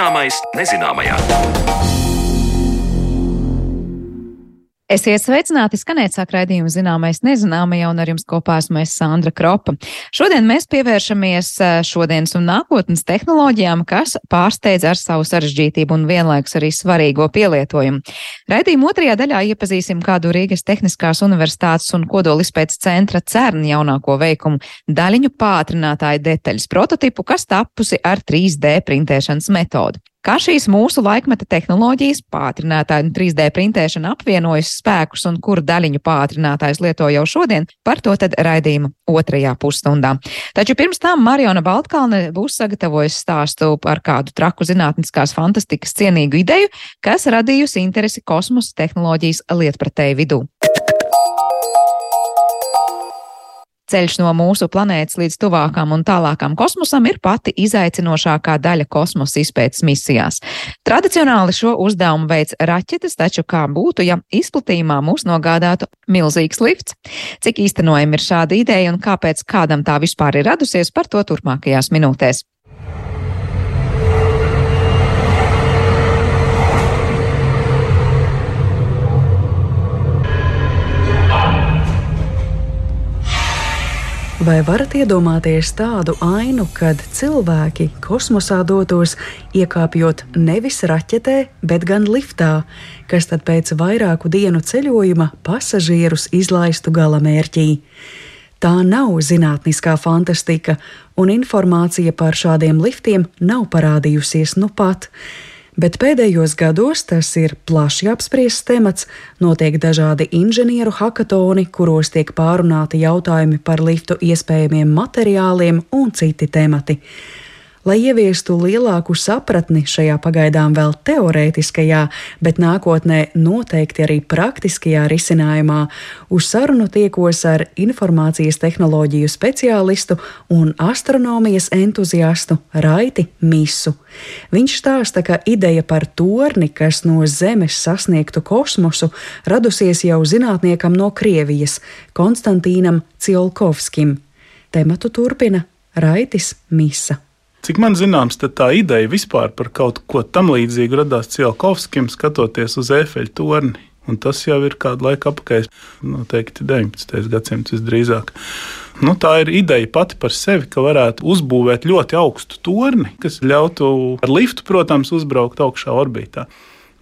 Zināmais nezināmajā. Esiet sveicināti, skanēt sāk raidījumu zināmais nezināmajā, un ar jums kopā esmu es Sandra Kropa. Šodien mēs pievēršamies šodienas un nākotnes tehnoloģijām, kas pārsteidz ar savu sarežģītību un vienlaikus arī svarīgo pielietojumu. Raidījuma otrajā daļā iepazīsim kādu Rīgas Tehniskās universitātes un kodolispētes centra CERN jaunāko veikumu daļiņu pātrinātāju detaļas prototipu, kas tapusi ar 3D printēšanas metodu. Kā šīs mūsu laikmeta tehnoloģijas, pātrinātāja un 3D printēšana apvienojas spēkus un kuru daļiņu pātrinātājs lieto jau šodien, par to tad raidījuma otrajā pusstundā. Taču pirms tam Mariona Baltkalne būs sagatavojusi stāstu par kādu traku zinātniskās fantastikas cienīgu ideju, kas radījusi interesi kosmosa tehnoloģijas lietpratēju vidū. Ceļš no mūsu planētas līdz tuvākām un tālākām kosmosam ir pati izaicinošākā daļa kosmosa izpētes misijās. Tradicionāli šo uzdevumu veids raķetes, taču kā būtu, ja izplatījumā mūs nogādātu milzīgs lifts? Cik īstenojami ir šāda ideja un kāpēc kādam tā vispār ir radusies, par to turpmākajās minūtēs. Vai varat iedomāties tādu ainu, kad cilvēki kosmosā dotos iekāpjot nevis raķetē, bet gan liftā, kas tad pēc vairāku dienu ceļojuma pasažierus izlaistu galamērķī? Tā nav zinātniskā fantastika, un informācija par šādiem liftiem nav parādījusies nu pat bet pēdējos gados tas ir plaši apspriests temats, notiek dažādi inženieru hakatoni, kuros tiek pārunāti jautājumi par liftu iespējamiem materiāliem un citi temati. Lai ieviestu lielāku sapratni šajā pagaidām vēl teorētiskajā, bet nākotnē noteikti arī praktiskajā risinājumā, uz sarunu tiekos ar informācijas tehnoloģiju speciālistu un astronomijas entuziastu Raiti Misu. Viņš stāsta, ka ideja par torni, kas no Zemes sasniegtu kosmosu, radusies jau zinātniekam no Krievijas, Konstantīnam Ciolkovskim. Tematu turpina Raitis Misa. Cik man zināms, tā ideja vispār par kaut ko tam līdzīgu radās Cielkovskim, skatoties uz Efeļa torni. Un tas jau ir kādu laiku atpakaļ, noteikti 19. gadsimts visdrīzāk. Nu, tā ir ideja pati par sevi, ka varētu uzbūvēt ļoti augstu torni, kas ļautu ar liftu, protams, uzbraukt augšā orbītā.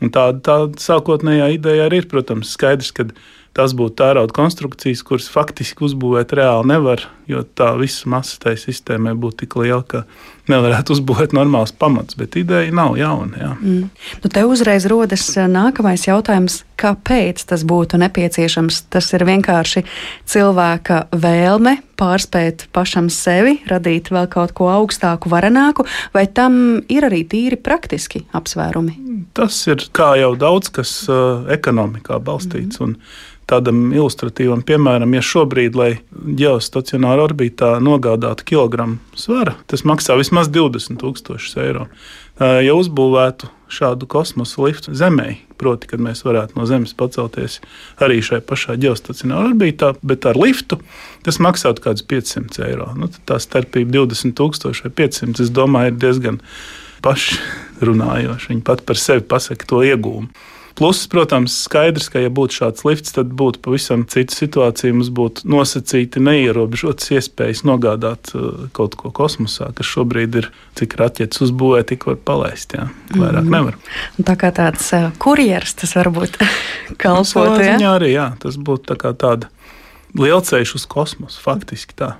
Un tā, tā sākotnējā ideja arī ir, protams, skaidrs, ka tas būtu tērauda konstrukcijas, kuras faktiski uzbūvēt reāli nevar, jo tā visa masa tai sistēmai būtu tik liela, ka nevarētu uzbūvēt normāls pamats. Bet ideja nav jauna. Jā. Mm. Nu, te uzreiz rodas eh, nākamais jautājums, kāpēc tas būtu nepieciešams? Tas ir vienkārši cilvēka vēlme pārspēt pašam sevi, radīt vēl kaut ko augstāku, varenāku, vai tam ir arī tīri praktiski apsvērumi? Tas ir kā jau daudz kas uh, ekonomikā balstīts. Mm tādam ilustratīvam piemēram, ja šobrīd, lai ģeostacionāra orbītā nogādātu kilogramu svara, tas maksā vismaz 20 000 eiro. Ja uzbūvētu šādu kosmosa liftu Zemē, proti, kad mēs varētu no Zemes pacelties arī šajā pašā ģeostacionārā orbītā, bet ar liftu tas maksātu kaut kādus 500 eiro. Nu, tā starpība 20 000 vai 500, es domāju, ir diezgan pašrunājoša. Viņi pat par sevi pasaka to iegūmu. Pluss, protams, skaidrs, ka, ja būtu šāds lifts, tad būtu pavisam cita situācija. Mums būtu nosacīti neierobežotas iespējas nogādāt uh, kaut ko kosmosā, kas šobrīd ir cik raķetes uzbūvē, tik var palaist. Jā. Vairāk mm. nevar. Tā kā tāds uh, kurjeris tas varbūt kalpot. Jā, arī jā, tas būtu tā kā tāda lielceļš uz kosmosu, faktiski tā.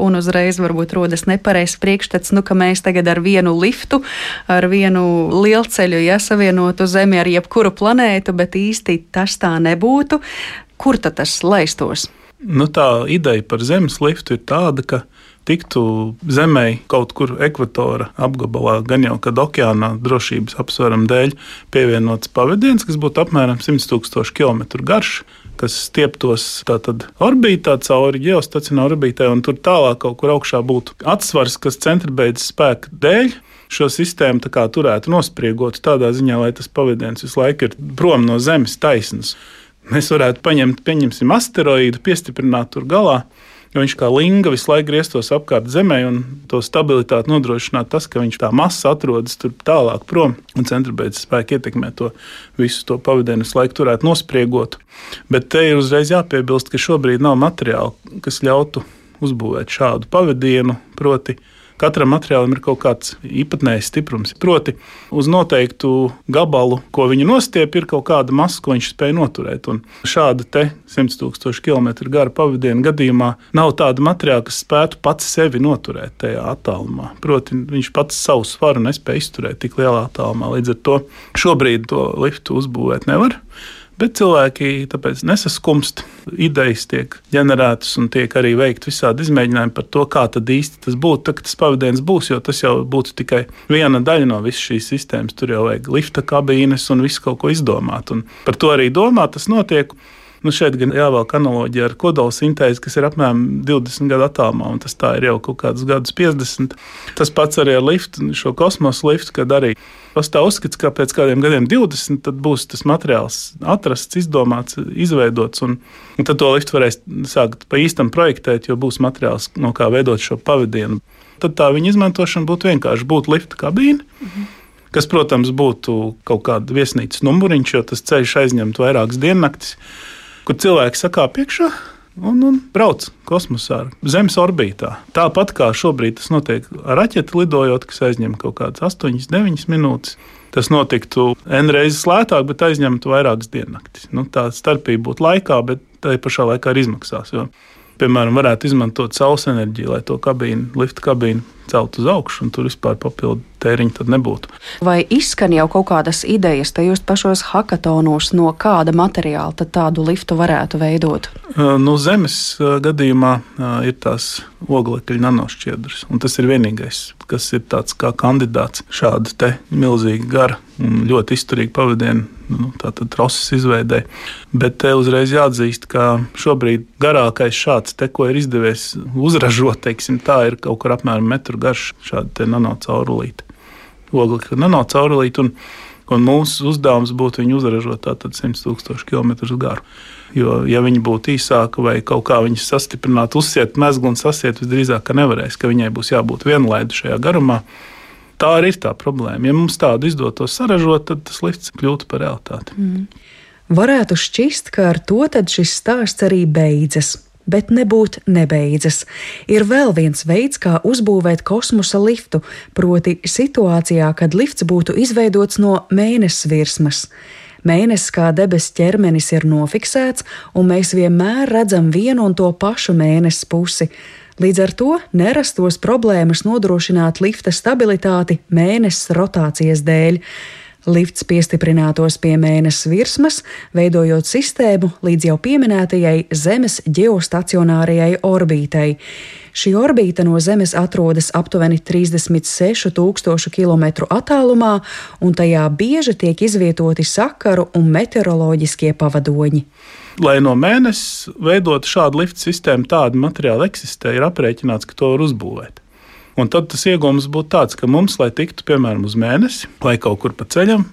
Un uzreiz varbūt rodas nepareizs priekšstats, nu, ka mēs tagad ar vienu liftu, ar vienu lielceļu iesavienotu ja, Zemi ar jebkuru planētu, bet īsti tas tā nebūtu. Kur tad tas laistos? Nu, tā ideja par Zemes liftu ir tāda, ka tiktu zemē kaut kur ekvatora apgabalā, gan jau kad okeānā drošības apsvērumu dēļ pievienots pavadiens, kas būtu apmēram 100 000 km garš kas stieptos tātad orbītā cauri geostacionārai orbitai, un tur tālāk kaut kur augšā būtu atsvars, kas centribeidzes spēka dēļ šo sistēmu turētu nospriegot tādā ziņā, lai tas pavadiens visu laiku ir prom no Zemes taisnas. Mēs varētu paņemt, pieņemsim, asteroīdu, piestiprināt tur galā. Jo viņš kā linga visu laiku grieztos apkārt zemē, un to stabilitāti nodrošināt tas, ka viņš tā masa atrodas tur tālāk prom, un centribēdzes spēki ietekmē to visu to pavadienu, visu laiku turētu nospriegot. Bet te ir uzreiz jāpiebilst, ka šobrīd nav materiāla, kas ļautu uzbūvēt šādu pavadienu, proti, Katram materiālam ir kaut kāds īpatnējs stiprums. Proti, uz noteiktu gabalu, ko viņi nostiep, ir kaut kāda masa, ko viņš spēj noturēt. Un šāda 100 000 km gara pavadiena gadījumā nav tāda materiāla, kas spētu pats sevi noturēt tajā attālumā. Proti, viņš pats savu svaru nespēja izturēt tik lielā attālumā. Līdz ar to šobrīd to liftu uzbūvēt nevar. Bet cilvēki tāpēc nesaskumst. Idejas tiek ģenerētas un tiek arī veikti visādi izmēģinājumi par to, kā tad īsti tas būtu. Tad, tas pavadījums būs, jo tas jau būtu tikai viena daļa no visas šīs sistēmas. Tur jau vajag lifta kabīnes un visu kaut ko izdomāt. Un par to arī domā, tas notiek. Nu, šeit gan jāvelk analoģija ar kodola sintēzi, kas ir apmēram 20 gadu attālumā, un tas ir jau kaut kādus gadus 50. Tas pats arī ar liftu, šo kosmosa liftu, kad arī pastāv uzskats, ka pēc kādiem gadiem, 20, būs tas materiāls atrasts, izdomāts, izveidots. Un, un tad to liftu varēs sākt pa īstam projektēt, jo būs materiāls, no kā veidot šo pavadienu. Tad tā viņa izmantošana būtu vienkārši būt lifta kabīne. Mhm kas, protams, būtu kaut kāda viesnīcas numuriņš, jo tas ceļš aizņemtu vairākas diennaktis kur cilvēki sakāp iekšā un, un brauc kosmosā, Zemes orbītā. Tāpat kā šobrīd tas notiek ar raķeti lidojot, kas aizņem kaut kādas 8, 9 minūtes. Tas notiktu N reizes lētāk, bet aizņemtu vairākas diennaktis. Nu, tā starpība būtu laikā, bet tā pašā laikā arī izmaksās. Jo, piemēram, varētu izmantot saules enerģiju, lai to kabīnu, lifta kabīnu celt uz augšu, un tur vispār papildu tēriņu tad nebūtu. Vai izskan jau kaut kādas idejas tajos pašos hackathonos, no kāda materiāla tad tādu liftu varētu veidot? Nu, zemes gadījumā ir tās oglekļa nanošķiedras, un tas ir vienīgais, kas ir tāds kā kandidāts šāda te milzīga gara un ļoti izturīga pavadiena, nu, tātad troses izveidē. Bet te uzreiz jāatzīst, ka šobrīd garākais šāds te, ko ir izdevies uzražot, teiksim, tā ir kaut kur apmēram metru garš šāda nanocaurulīte oglekļa nanocaurulīti. Un, un mūsu uzdevums būtu viņu uzražot tātad 100 tūkstošu km garu. Jo, ja viņi būtu īsāki vai kaut kā viņas sastiprināt, uzsiet mezglu un sasiet, visdrīzāk, ka nevarēs, ka viņai būs jābūt vienlaidu šajā garumā. Tā arī ir tā problēma. Ja mums tādu izdotos saražot, tad tas lifts kļūtu par realitāti. Mm. Varētu šķist, ka ar to šis stāsts arī beidzas bet nebūt nebeidzas. Ir vēl viens veids, kā uzbūvēt kosmosa liftu, proti situācijā, kad lifts būtu izveidots no mēnesis virsmas. Mēnesis kā debesu ķermenis ir nofiksēts, un mēs vienmēr redzam vienu un to pašu mēnesi pusi. Līdz ar to nerastos problēmas nodrošināt lifta stabilitāti mēnesis rotācijas dēļ. Lifts piestiprinātos pie mēnesis virsmas, veidojot sistēmu līdz jau pieminētajai Zemes geostacionārajai orbītai. Šī orbīta no Zemes atrodas aptuveni 36,000 km attālumā, un tajā bieži tiek izvietoti sakaru un meteoroloģiskie pavadoņi. Lai no mēnesis veidot šādu lifta sistēmu, tāda materiāla eksistē, ir aprēķināts, ka to var uzbūvēt. Un tad tas iegūms būtu tāds, ka mums, lai tiktu piemēram uz mēnesi vai kaut kur pa ceļam,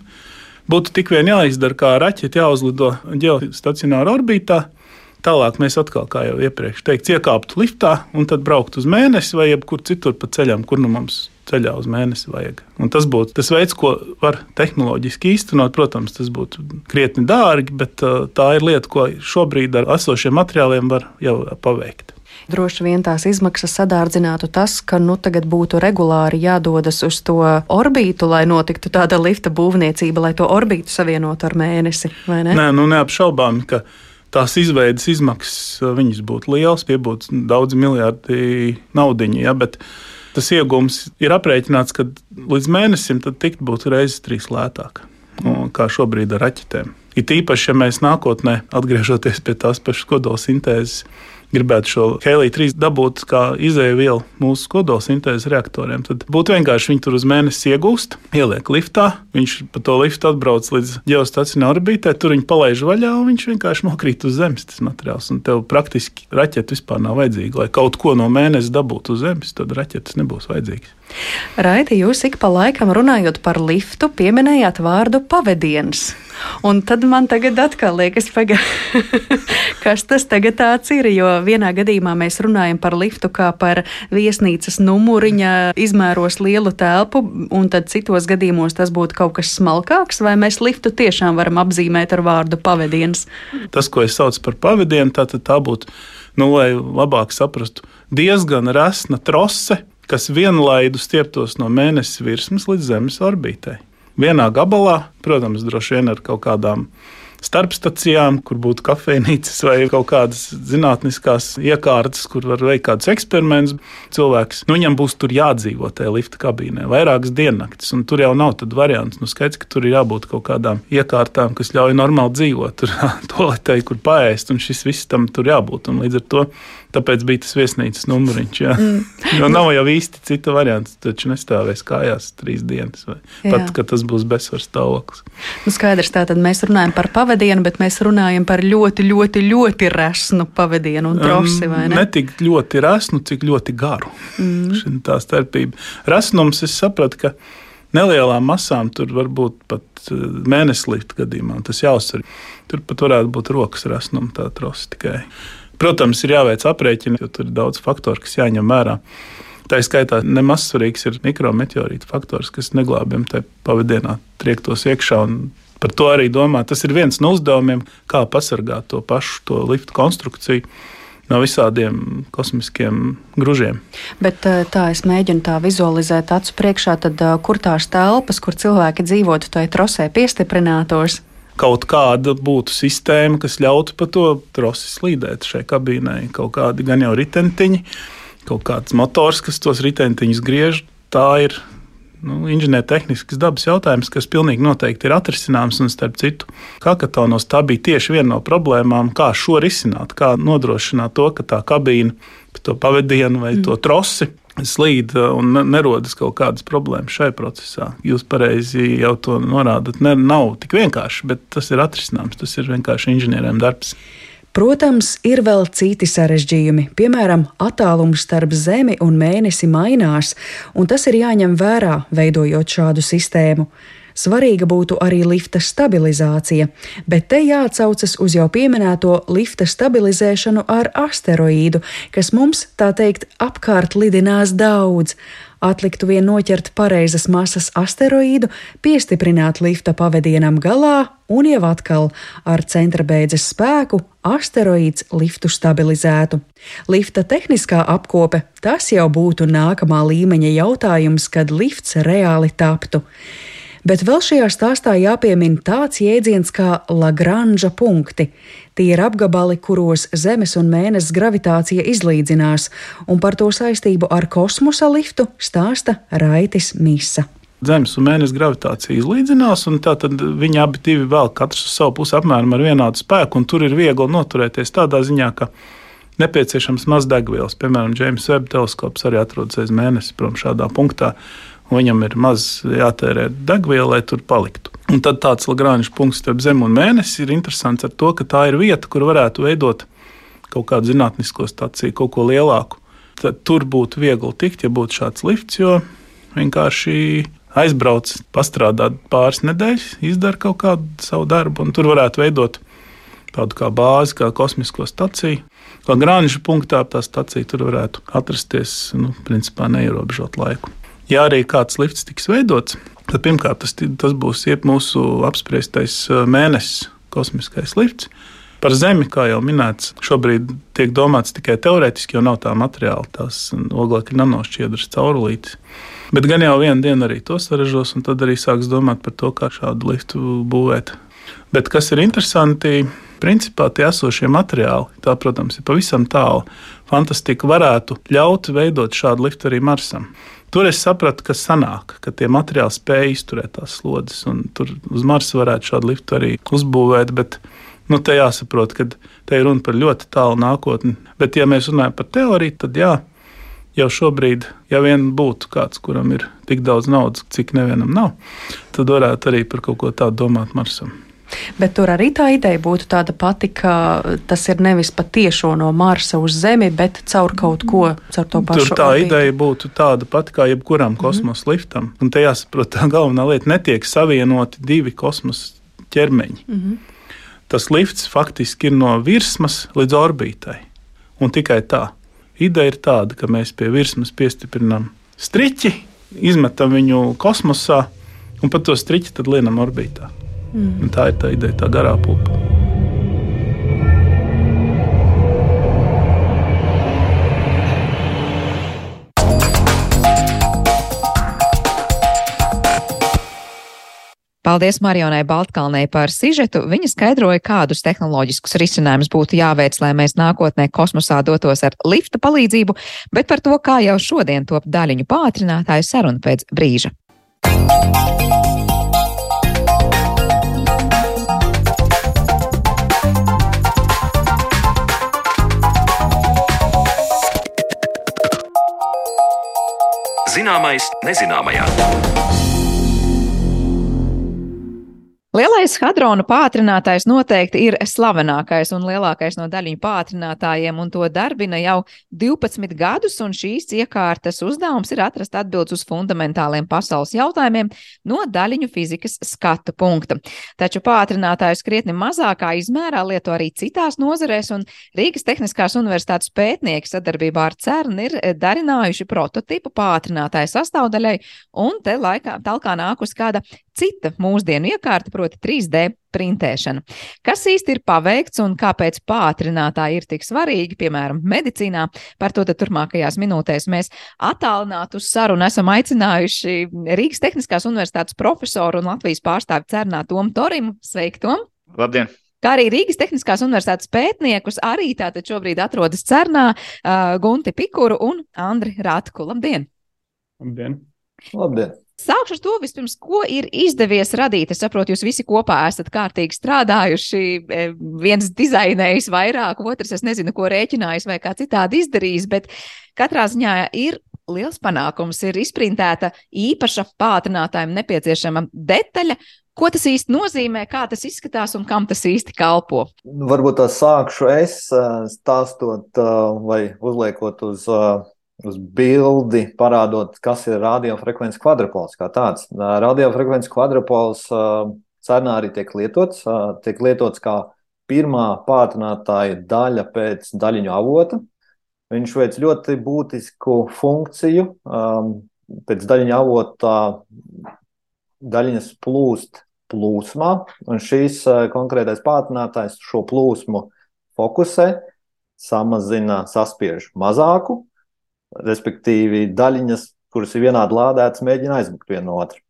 būtu tik vien jāizdara kā raķeite, jāuzlido ģeostacionāra orbītā. Tālāk mēs atkal, kā jau iepriekš teikts, iekāptu liftā un tad brauktu uz mēnesi vai jebkur citur pa ceļam, kur nu mums ceļā uz mēnesi vajag. Un tas būtu tas veids, ko var tehnoloģiski īstenot. Protams, tas būtu krietni dārgi, bet uh, tā ir lieta, ko šobrīd ar esošiem materiāliem var jau paveikt. Droši vien tās izmaksas sadārdzinātu tas, ka nu tagad būtu regulāri jādodas uz to orbītu, lai notiktu tāda lifta būvniecība, lai to orbītu savienotu ar mēnesi. Ne? Nē, nu neapšaubām, ka tās izveidas izmaksas viņas būtu lielas, tie būtu daudzi miljardi naudiņi. Ja, bet tas iegūms ir aprēķināts, ka līdz mēnesim tikt būtu reizes trīs lētāk kā šobrīd ar raķetēm. It īpaši, ja mēs nākotnē, atgriežoties pie tās pašas kodolsintēzes, gribētu šo heliju 3 dabūt kā izēvielu mūsu kodolsintēzes reaktoriem, tad būtu vienkārši viņi tur uz mēnesi iegūst, ieliek liftā, viņš pa to liftu atbrauc līdz ģeostacionāra orbītē, tur viņi palaiž vaļā un viņš vienkārši nokrīt uz zemes tas materiāls. Un tev praktiski raķete vispār nav vajadzīga. Lai kaut ko no mēneša dabūtu uz zemes, tad raķetes nebūs vajadzīgas. Raiti, jūs ik pa laikam runājot par liftu, pieminējāt vārdu pavadiens. Un tad man tagad atkal liekas, paga, kas tas tagad tāds ir, jo vienā gadījumā mēs runājam par liftu kā par viesnīcas numuriņa, izmēros lielu telpu, un tad citos gadījumos tas būtu kaut kas smalkāks, vai mēs liftu tiešām varam apzīmēt ar vārdu pavadiens? Tas, ko es saucu par pavadienu, tā, tā būtu, nu, lai labāk saprastu, diezgan resna trose, kas vienlaidu stieptos no mēnesis virsmas līdz Zemes orbītei vienā gabalā, protams, droši vien ar kaut kādām starpstacijām, kur būtu kafejnīcas vai kaut kādas zinātniskās iekārtas, kur var veikt kādus eksperimentus. Cilvēks, nu, viņam būs tur jādzīvo tajā lifta kabīnē vairākas diennaktis, un tur jau nav tāds variants. Nu, skaidrs, ka tur ir jābūt kaut kādām iekārtām, kas ļauj normāli dzīvot. Tur toaletē, kur paēst, un šis viss tam tur jābūt. Un līdz ar to Tāpēc bija tas viesnīcas numuriņš. Mm. Jo nav jau īsti cita varianta. Taču nestāvēs kājās trīs dienas, vai jā. pat, ka tas būs bezsvars stāvoklis. Nu, skaidrs, tātad mēs runājam par pavadienu, bet mēs runājam par ļoti, ļoti, ļoti resnu pavadienu un trosi. Um, ne? ne tik ļoti resnu, cik ļoti garu. Mm. Tā starpība. Resnums, es sapratu, ka nelielām masām tur var būt pat uh, mēnesis līdz gadījumam. Tas jāuzsver. Tur pat varētu būt rokas resnuma tā trosi tikai. Protams, ir jāveic aprēķini, jo tur ir daudz faktoru, kas jāņem vērā. Tā skaitā nemaz svarīgs ir mikrometeorītu faktors, kas neglābjam tajā pavadienā triektos iekšā. Par to arī domā. Tas ir viens no uzdevumiem, kā pasargāt to pašu to liftu konstrukciju no visādiem kosmiskiem gružiem. Bet eh, tā es mēģinu tā vizualizēt acu priekšā, tad eh, kur tās telpas, kur cilvēki dzīvotu, tai trosē piestiprinātos kaut kāda būtu sistēma, kas ļautu pa to trosi slīdēt šai kabīnei. Kaut kādi gan jau ritentiņi, kaut kāds motors, kas tos ritentiņus griež. Tā ir nu, inženiertehnisks dabas jautājums, kas pilnīgi noteikti ir atrisināms. Un, starp citu, Kakatonos tā bija tieši viena no problēmām, kā šo risināt, kā nodrošināt to, ka tā kabīne, to pavadienu vai mm. to trosi slīd uh, un nerodas kaut kādas problēmas šai procesā. Jūs pareizi jau to norādat. Ne, nav tik vienkārši, bet tas ir atrisināms. Tas ir vienkārši inženieriem darbs. Protams, ir vēl citi sarežģījumi, piemēram, attālums starp Zemi un mēnesi mainās, un tas ir jāņem vērā, veidojot šādu sistēmu. Svarīga būtu arī lifta stabilizācija, bet te jāatsaucas uz jau pieminēto lifta stabilizēšanu ar asteroīdu, kas mums, tā teikt, apkārt lidinās daudz. Atliktu vien noķert pareizas masas asteroīdu, piestiprināt lifta pavadienam galā un jau atkal ar centra beidzes spēku asteroīds liftu stabilizētu. Lifta tehniskā apkope tas jau būtu nākamā līmeņa jautājums, kad lifts reāli taptu. Bet vēl šajā stāstā jāpiemina tāds jēdziens kā Lagranža punkti. Tie ir apgabali, kuros Zemes un Mēnesis gravitācija izlīdzinās, un par to saistību ar kosmosa liftu stāsta Raitis Misa. Zemes un Mēnesis gravitācija izlīdzinās, un tad viņi abi divi vēl katrs uz savu pusi apmēram ar vienādu spēku, un tur ir viegli noturēties tādā ziņā, ka nepieciešams maz degvielas. Piemēram, James Webb teleskops arī atrodas aiz mēnesi prom šādā punktā un viņam ir maz jātērē degviela, lai tur paliktu. Un tad tāds Lagrāņš punkts starp Zemi un Mēnesi ir interesants ar to, ka tā ir vieta, kur varētu veidot kaut kādu zinātnisko stāciju, kaut ko lielāku. Tad tur būtu viegli tikt, ja būtu šāds lifts, jo vienkārši aizbrauc, pastrādāt pāris nedēļas, izdara kaut kādu savu darbu, un tur varētu veidot tādu kā bāzi, kā kosmisko staciju. Kā grāņša punktā tā stacija tur varētu atrasties, nu, principā neierobežot laiku ja arī kāds lifts tiks veidots, tad pirmkārt tas, tas būs mūsu apspriestais mēnesis, kosmiskais lifts. Par Zemi, kā jau minēts, šobrīd tiek domāts tikai teorētiski, jo nav tā materiāla, tās oglekļa nanošķiedras caurulītes. Bet gan jau vienu dienu arī to saražos, un tad arī sāks domāt par to, kā šādu liftu būvēt. Bet kas ir interesanti, principā tie esošie materiāli, tā, protams, ir pavisam tālu. Fantastika varētu ļaut veidot šādu liftu arī Marsam. Tur es sapratu, ka sanāk, ka tie materiāli spēj izturēt tās slodzes, un tur uz Marsa varētu šādu liftu arī uzbūvēt. Bet, nu, te jāsaprot, ka te ir runa par ļoti tālu nākotni. Bet, ja mēs runājam par teoriju, tad jā, jau šobrīd, ja vien būtu kāds, kuram ir tik daudz naudas, cik nevienam nav, tad varētu arī par kaut ko tādu domāt Marsam. Bet tur arī tā ideja būtu tāda pati, ka tas ir nevis patiešo no Marsa uz Zemi, bet caur kaut ko, caur to pašu. Tur tā orbītu. ideja būtu tāda pati kā jebkuram mhm. kosmosa mm liftam. Un te jāsaprot, tā galvenā lieta netiek savienoti divi kosmosa ķermeņi. Mm. Tas lifts faktiski ir no virsmas līdz orbītai. Un tikai tā. Ideja ir tāda, ka mēs pie virsmas piestiprinām striķi, izmetam viņu kosmosā un pat to striķi tad lienam orbītā. Mm. Un tā ir tā ideja, tā garā pupa. Paldies Marionai Baltkalnei par sižetu. Viņa skaidroja, kādus tehnoloģiskus risinājumus būtu jāveic, lai mēs nākotnē kosmosā dotos ar lifta palīdzību, bet par to, kā jau šodien top daļiņu pātrinātāju saruna pēc brīža. Zināmais nezināmajā. Lielais hadrona pātrinātājs noteikti ir slavenākais un lielākais no daļiņu pātrinātājiem, un to darbina jau 12 gadus, šīs iekārtas uzdevums ir atrast atbildes uz fundamentāliem pasaules jautājumiem no daļiņu fizikas skatu punkta. Taču pātrinātājus krietni mazākā izmērā lieto arī citās nozarēs, un Rīgas Tehniskās universitātes pētnieki sadarbībā ar CERN ir darinājuši prototipu pātrinātāju sastāvdaļai, un te laikā talkā nākus kāda cita mūsdienu iekārta, proti 3D printēšana. Kas īsti ir paveikts un kāpēc pātrinātāji ir tik svarīgi, piemēram, medicīnā, par to turpmākajās minūtēs mēs attālinātu uz sarunu esam aicinājuši Rīgas Tehniskās universitātes profesoru un Latvijas pārstāvi Cernā Tomu Torimu. Sveiki, Tom! Labdien! kā arī Rīgas Tehniskās Universitātes pētniekus, arī tātad šobrīd atrodas Cernā uh, Gunti Pikuru un Andri Rātku. Labdien! Labdien! Labdien. Sākšu ar to vispirms, ko ir izdevies radīt. Es saprotu, jūs visi kopā esat kārtīgi strādājuši. E, viens dizainējis vairāk, otrs es nezinu, ko rēķinājis vai kā citādi izdarījis, bet katrā ziņā ir liels panākums. Ir izprintēta īpaša pātrinātājiem nepieciešama detaļa. Ko tas īsti nozīmē, kā tas izskatās un kam tas īsti kalpo? Varbūt tā sākšu es stāstot vai uzliekot uz uz bildi, parādot, kas ir radiofrekvences kvadrupls kā tāds. Radiofrekvences kvadrupls cernā arī tiek lietots, tiek lietots kā pirmā pātrinātāja daļa pēc daļiņu avota. Viņš veic ļoti būtisku funkciju. Pēc daļiņa avota daļiņas plūst plūsmā, un šīs konkrētais pātrinātājs šo plūsmu fokusē, samazina, saspiež mazāku, respektīvi daļiņas, kuras ir vienādi lādētas, mēģina aizmukt viena no otras.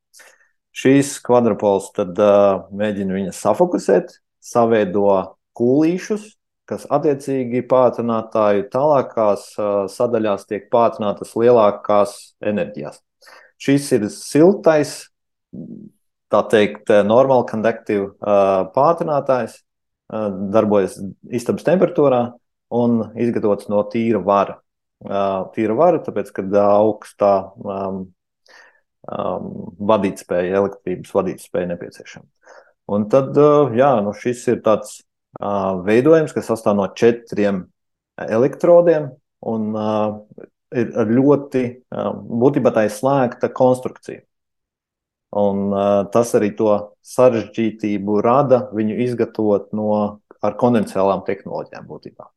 Šīs kvadrupolus tad uh, mēģina viņas safokusēt, saveido kūlīšus, kas attiecīgi pātrinātāju tālākās uh, sadaļās tiek pātrinātas lielākās enerģijās. Šis ir siltais, tā teikt, normāli konduktīvu uh, pātrinātājs, uh, darbojas istabas temperatūrā un izgatavots no tīra vara tīra vara, tāpēc, ka augstā um, um, vadītspēja, elektrības vadītspēja nepieciešama. Un tad, jā, nu šis ir tāds uh, veidojums, kas sastāv no četriem elektrodiem un uh, ir ļoti, uh, būtībā tā ir slēgta konstrukcija. Un tas arī to sarežģītību rada viņu izgatavot no ar konvencionālām tehnoloģijām būtībā.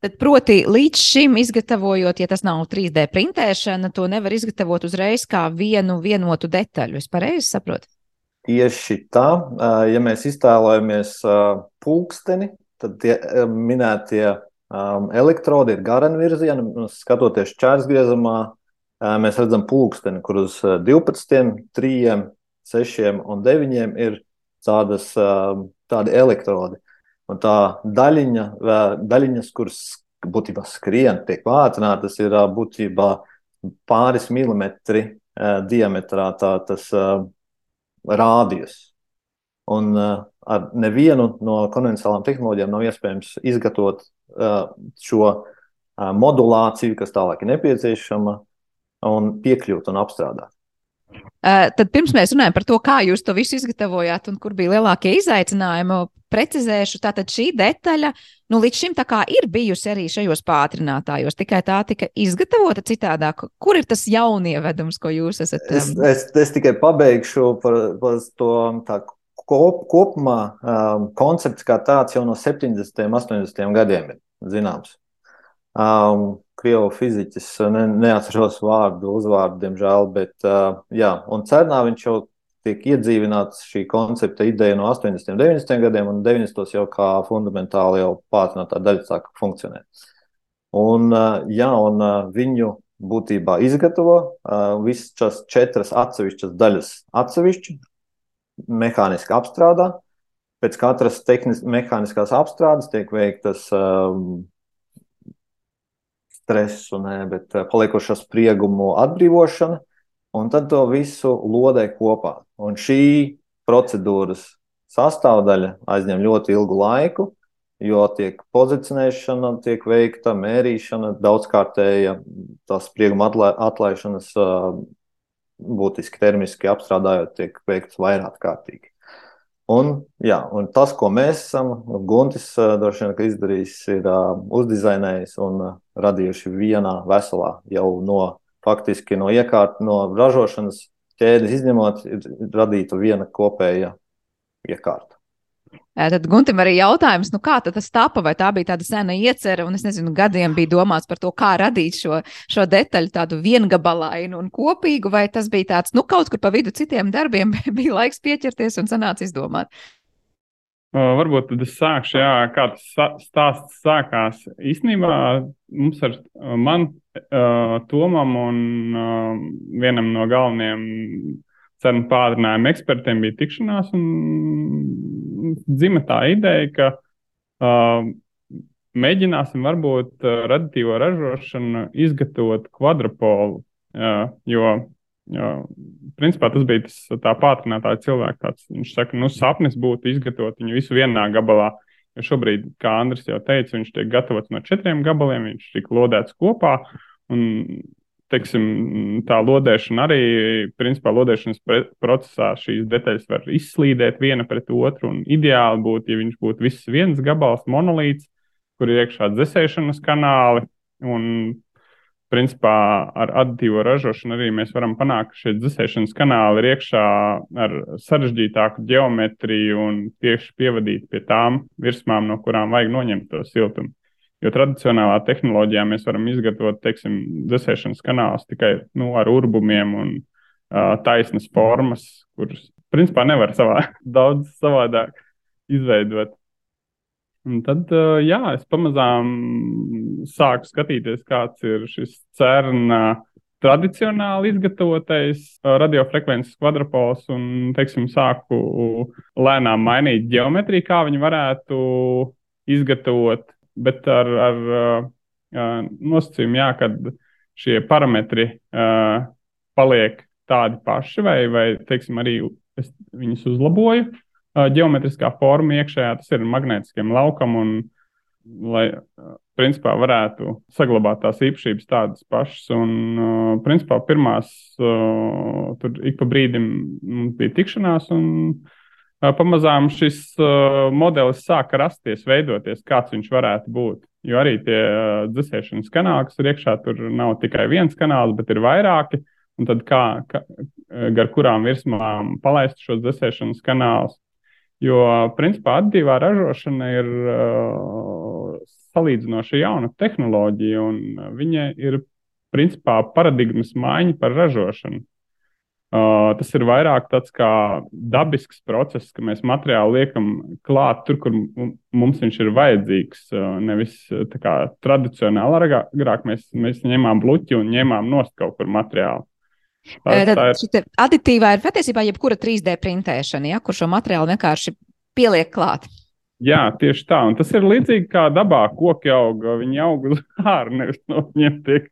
Tad, proti, līdz šim izgatavojot, ja tas nav 3D printēšana, to nevar izgatavot uzreiz kā vienu vienotu detaļu. Es pareizi saprotu? Tieši tā, ja mēs iztēlojamies pulksteni, tad tie minētie elektrodi ir garenvirzieni. Skatoties čērsgriezumā, mēs redzam pulksteni, kur uz 12, 3, 6 un 9 ir tādas, tādi elektrodi. Un tā daļiņa, daļiņas, kuras būtībā skrien, tiek pātrinātas, ir būtībā pāris milimetri diametrā tā, tas rādījus. Un ar nevienu no konvencionālām tehnoloģijām nav iespējams izgatavot šo modulāciju, kas tālāk ir nepieciešama, un piekļūt un apstrādāt. Uh, tad pirms mēs runājam par to, kā jūs to visu izgatavojāt un kur bija lielākie izaicinājumi, precizēšu, tātad šī detaļa nu, līdz šim ir bijusi arī šajos pātrinātājos, tikai tā tika izgatavota citādāk. Kur ir tas jaunievedums, ko jūs esat? Um... Es, es, es tikai pabeigšu par, par to kop, kopumā um, koncepts kā tāds jau no 70. un 80. gadiem ir zināms. Um, Krievu fiziķis, ne, neatceros vārdu, uzvārdu, diemžēl, bet jā, un Cernā viņš jau tiek iedzīvināts šī koncepta ideja no 80. un 90. gadiem, un 90. jau kā fundamentāli jau pātrinātā daļa sāka funkcionēt. Un, jā, un viņu būtībā izgatavo visas četras atsevišķas daļas atsevišķi, mehāniski apstrādā. Pēc katras tehnis, mehāniskās apstrādes tiek veiktas um, stresu, ne, bet paliekošo spriegumu atbrīvošana, un tad to visu lodē kopā. Un šī procedūras sastāvdaļa aizņem ļoti ilgu laiku, jo tiek pozicionēšana, tiek veikta mērīšana, daudzkārtēja tās sprieguma atlaišanas būtiski termiski apstrādājot, tiek veikts vairāk kārtīgi. Un, jā, un tas, ko mēs esam, Guntis droši vien izdarījis, ir uzdizainējis un radījuši vienā veselā jau no faktiski no iekārtas, no ražošanas ķēdes izņemot, ir radīta viena kopēja iekārta. Tad Guntim arī jautājums, nu kā tas tapa, vai tā bija tāda sena iecerē, un es nezinu, gadiem bija domāts par to, kā radīt šo, šo detaļu tādu viengabalainu un kopīgu, vai tas bija tāds, nu kaut kur pa vidu citiem darbiem bija laiks pieķerties un sanāca izdomāt. Varbūt tad es sākšu, jā, kā tas stāsts sākās. Īstenībā mums ar man, Tomam un vienam no galvenajiem cenu pātrinājumu ekspertiem bija tikšanās, un dzima tā ideja, ka uh, mēģināsim varbūt uh, raditīvo ražošanu izgatavot kvadrupolu, uh, jo Jo, principā tas bija tas tā pātrinātā cilvēka. Tāds, viņš saka, nu, sapnis būtu izgatavot viņu visu vienā gabalā. Jo šobrīd, kā Andris jau teica, viņš tiek gatavots no četriem gabaliem, viņš tiek lodēts kopā. Un, teiksim, tā lodēšana arī, principā, lodēšanas procesā šīs detaļas var izslīdēt viena pret otru. Un ideāli būtu, ja viņš būtu viss viens gabals, monolīts, kur ir iekšā dzēsēšanas kanāli. Un principā ar aditīvo ražošanu arī mēs varam panākt, ka šie dzēsēšanas kanāli ir iekšā ar sarežģītāku geometriju un tieši pievadīt pie tām virsmām, no kurām vajag noņemt to siltumu. Jo tradicionālā tehnoloģijā mēs varam izgatavot, teiksim, dzēsēšanas kanālus tikai nu, ar urbumiem un uh, taisnas formas, kuras, principā, nevar savā, daudz savādāk izveidot. Un tad, jā, es pamazām sāku skatīties, kāds ir šis CERN tradicionāli izgatavotais radiofrekvences kvadrpols, un, teiksim, sāku lēnām mainīt geometriju, kā viņi varētu izgatavot, bet ar, ar nosacījumu, jā, ka šie parametri paliek tādi paši, vai, vai teiksim, arī es viņus uzlaboju ģeometriskā forma iekšējā, tas ir magnētiskiem laukam, un lai principā varētu saglabāt tās īpašības tādas pašas. Un, principā, pirmās tur ik pa brīdim mums bija tikšanās, un pamazām šis modelis sāka rasties, veidoties, kāds viņš varētu būt. Jo arī tie dzēsēšanas kanāli, kas ir iekšā, tur nav tikai viens kanāls, bet ir vairāki. Un tad kā, kā gar kurām virsmām palaist šos dzēsēšanas kanālus. Jo, principā, additīvā ražošana ir uh, salīdzinoši jauna tehnoloģija, un viņa ir, principā, paradigmas maiņa par ražošanu. Uh, tas ir vairāk tāds kā dabisks process, ka mēs materiālu liekam klāt tur, kur mums viņš ir vajadzīgs. Uh, nevis kā tradicionāli, agrāk mēs, mēs ņēmām bluķi un ņēmām nost kaut kur materiālu. Tā, Tad tā ir. Aditīvā ir patiesībā jebkura 3D printēšana, ja, kur šo materiālu vienkārši pieliek klāt. Jā, tieši tā. Un tas ir līdzīgi kā dabā koki aug. Viņi aug uz ārā, nevis no viņiem tiek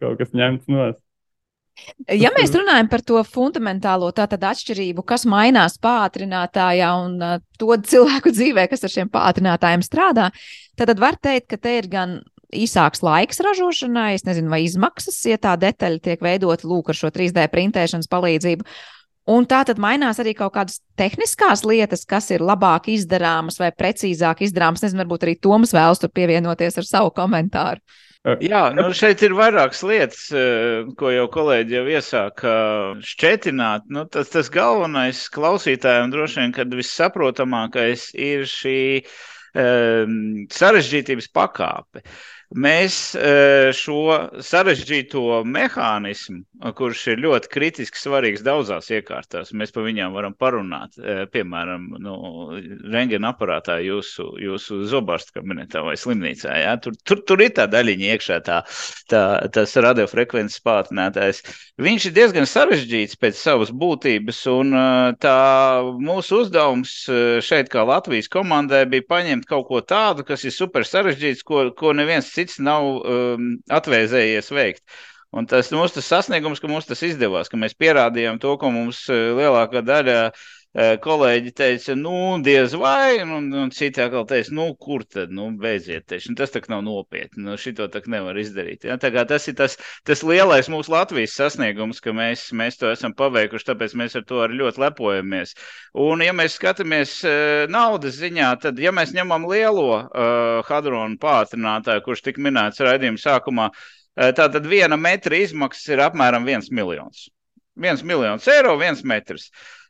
kaut kas ņemts no. Ja mēs runājam par to fundamentālo atšķirību, kas mainās pātrinātājā un uh, to cilvēku dzīvē, kas ar šiem pātrinātājiem strādā, tad var teikt, ka te ir gan īsāks laiks ražošanai, es nezinu, vai izmaksas, ja tā detaļa tiek veidota lūk ar šo 3D printēšanas palīdzību. Un tā tad mainās arī kaut kādas tehniskās lietas, kas ir labāk izdarāmas vai precīzāk izdarāmas. Nezinu, varbūt arī Toms vēlas tur pievienoties ar savu komentāru. Jā, nu šeit ir vairākas lietas, ko jau kolēģi jau iesāka šķetināt. Nu, tas, tas galvenais klausītājiem droši vien, kad vissaprotamākais ir šī um, sarežģītības pakāpe. Mēs šo sarežģīto mehānismu, kurš ir ļoti kritiski svarīgs daudzās iekārtās, mēs par viņām varam parunāt. Piemēram, nu, rengena aparātā jūsu, jūsu zobārstu kabinetā vai slimnīcā. Ja? Tur, tur, tur ir tā daļiņa iekšā, tā, tā, tas radiofrekvences pātrinātājs. Viņš ir diezgan sarežģīts pēc savas būtības, un tā mūsu uzdevums šeit, kā Latvijas komandai, bija paņemt kaut ko tādu, kas ir super sarežģīts, ko, ko neviens cits cits nav um, atvēzējies veikt. Un tas mūsu tas sasniegums, ka mums tas izdevās, ka mēs pierādījām to, ko mums uh, lielākā daļa uh, kolēģi teica, nu, diez vai, un, un citi atkal teica, nu, kur tad, nu, beidziet, teiši, nu, tas tak nav nopietni, nu, šito tak nevar izdarīt. Ja? Tā kā tas ir tas, tas lielais mūsu Latvijas sasniegums, ka mēs, mēs to esam paveikuši, tāpēc mēs ar to arī ļoti lepojamies. Un, ja mēs skatāmies uh, naudas ziņā, tad, ja mēs ņemam lielo uh, hadronu pātrinātāju, kurš tika minēts raidījuma sākumā, uh, tātad viena metra izmaksas ir apmēram viens miljons. Viens miljons eiro, viens metrs. Uh,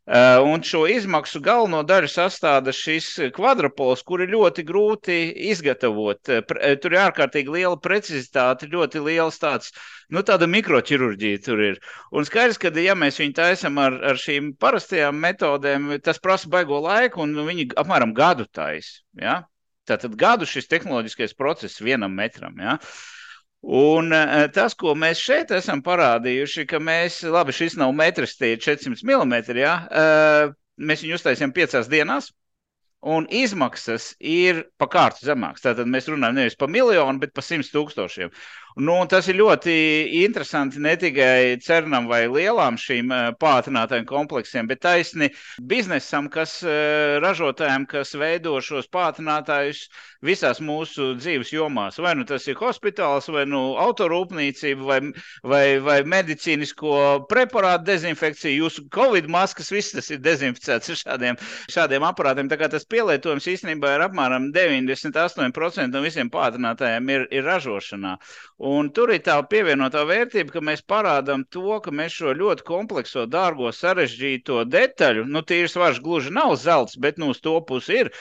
un šo izmaksu galveno daļu sastāda šis kvadrapols, kur ir ļoti grūti izgatavot. Tur ir ārkārtīgi liela precizitāte, ļoti liels tāds nu, tāda mikroķirurģija tur ir. Un skaidrs, ka, ja mēs viņu taisām ar, ar šīm parastajām metodēm, tas prasa baigo laiku, un viņi apmēram gadu taisa. Ja? Tātad gadu šis tehnoloģiskais process vienam metram. Ja? Un uh, tas, ko mēs šeit esam parādījuši, ka mēs, labi, šis nav metrs, tie ir 400 mm, ja? uh, mēs viņu uztaisījām piecās dienās. Un izmaksas ir pa kārtu zemākas. Tātad mēs runājam nevis par miljonu, bet par simt tūkstošiem. Nu, tas ir ļoti interesanti ne tikai cernam vai lielām šīm eh, pātrinātājiem kompleksiem, bet taisni biznesam, kas eh, ražotājiem, kas veido šos pātrinātājus visās mūsu dzīves jomās. Vai nu tas ir hospitāls, vai nu autorūpniecība, vai, vai, vai medicīnisko preparātu dezinfekcija. Jūsu covid maskas, viss tas ir dezinficēts ar šādiem, šādiem aparātiem. Tā kā tas pielietojums īstenībā ir apmēram 98% no visiem pātrinātājiem ir, ir ražošanā. Un tur ir tā pievienotā vērtība, ka mēs parādām to, ka mēs šo ļoti komplekso, dārgo, sarežģīto detaļu, nu, tīrs svarš gluži nav zelts, bet nu, uz to pusi ir,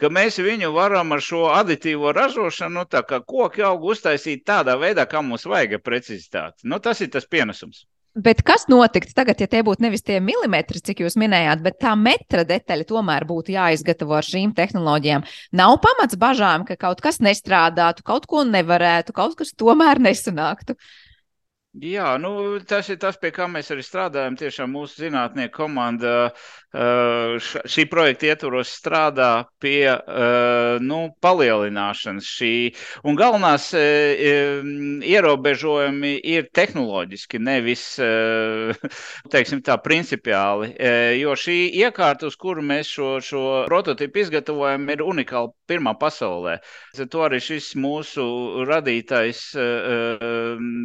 ka mēs viņu varam ar šo aditīvo ražošanu, nu, tā kā koki augu uztaisīt tādā veidā, kā mums vajag precizitāti. Nu, tas ir tas pienesums. Bet kas notiktu tagad, ja tie būtu nevis tie milimetri, cik jūs minējāt, bet tā metra detaļa tomēr būtu jāizgatavo ar šīm tehnoloģijām? Nav pamats bažām, ka kaut kas nestrādātu, kaut ko nevarētu, kaut kas tomēr nesanāktu. Jā, nu, tas ir tas, pie kā mēs arī strādājam. Tiešām mūsu zinātnieku komanda šī projekta ietvaros strādā pie nu, palielināšanas šī. Un galvenās ierobežojumi ir tehnoloģiski, nevis teiksim, tā principiāli. Jo šī iekārta, uz kuru mēs šo, šo prototipu izgatavojam, ir unikāla pirmā pasaulē. To arī šis mūsu radītais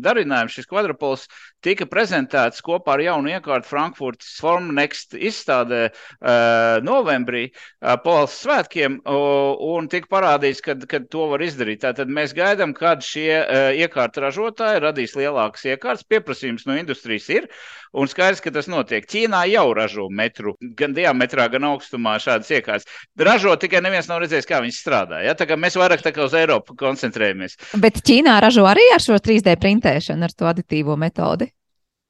darinājums, šis kvadrapols, tika prezentēts kopā ar jaunu iekārtu Frankfurtas Formnext izstādē uh, novembrī uh, Pols svētkiem uh, un tika parādīts, ka, ka to var izdarīt. Tātad mēs gaidām, kad šie uh, iekārtu ražotāji radīs lielākas iekārtas. Pieprasījums no industrijas ir. Un skaidrs, ka tas notiek. Ķīnā jau ražo metru, gan diametrā, gan augstumā šādas iekārtas. Ražo tikai neviens nav redzējis, kā viņas strādā. Ja? Tā kā mēs vairāk tā kā uz Eiropu koncentrējamies. Bet Ķīnā ražo arī ar šo 3D printēšanu, ar to aditīvo metodi.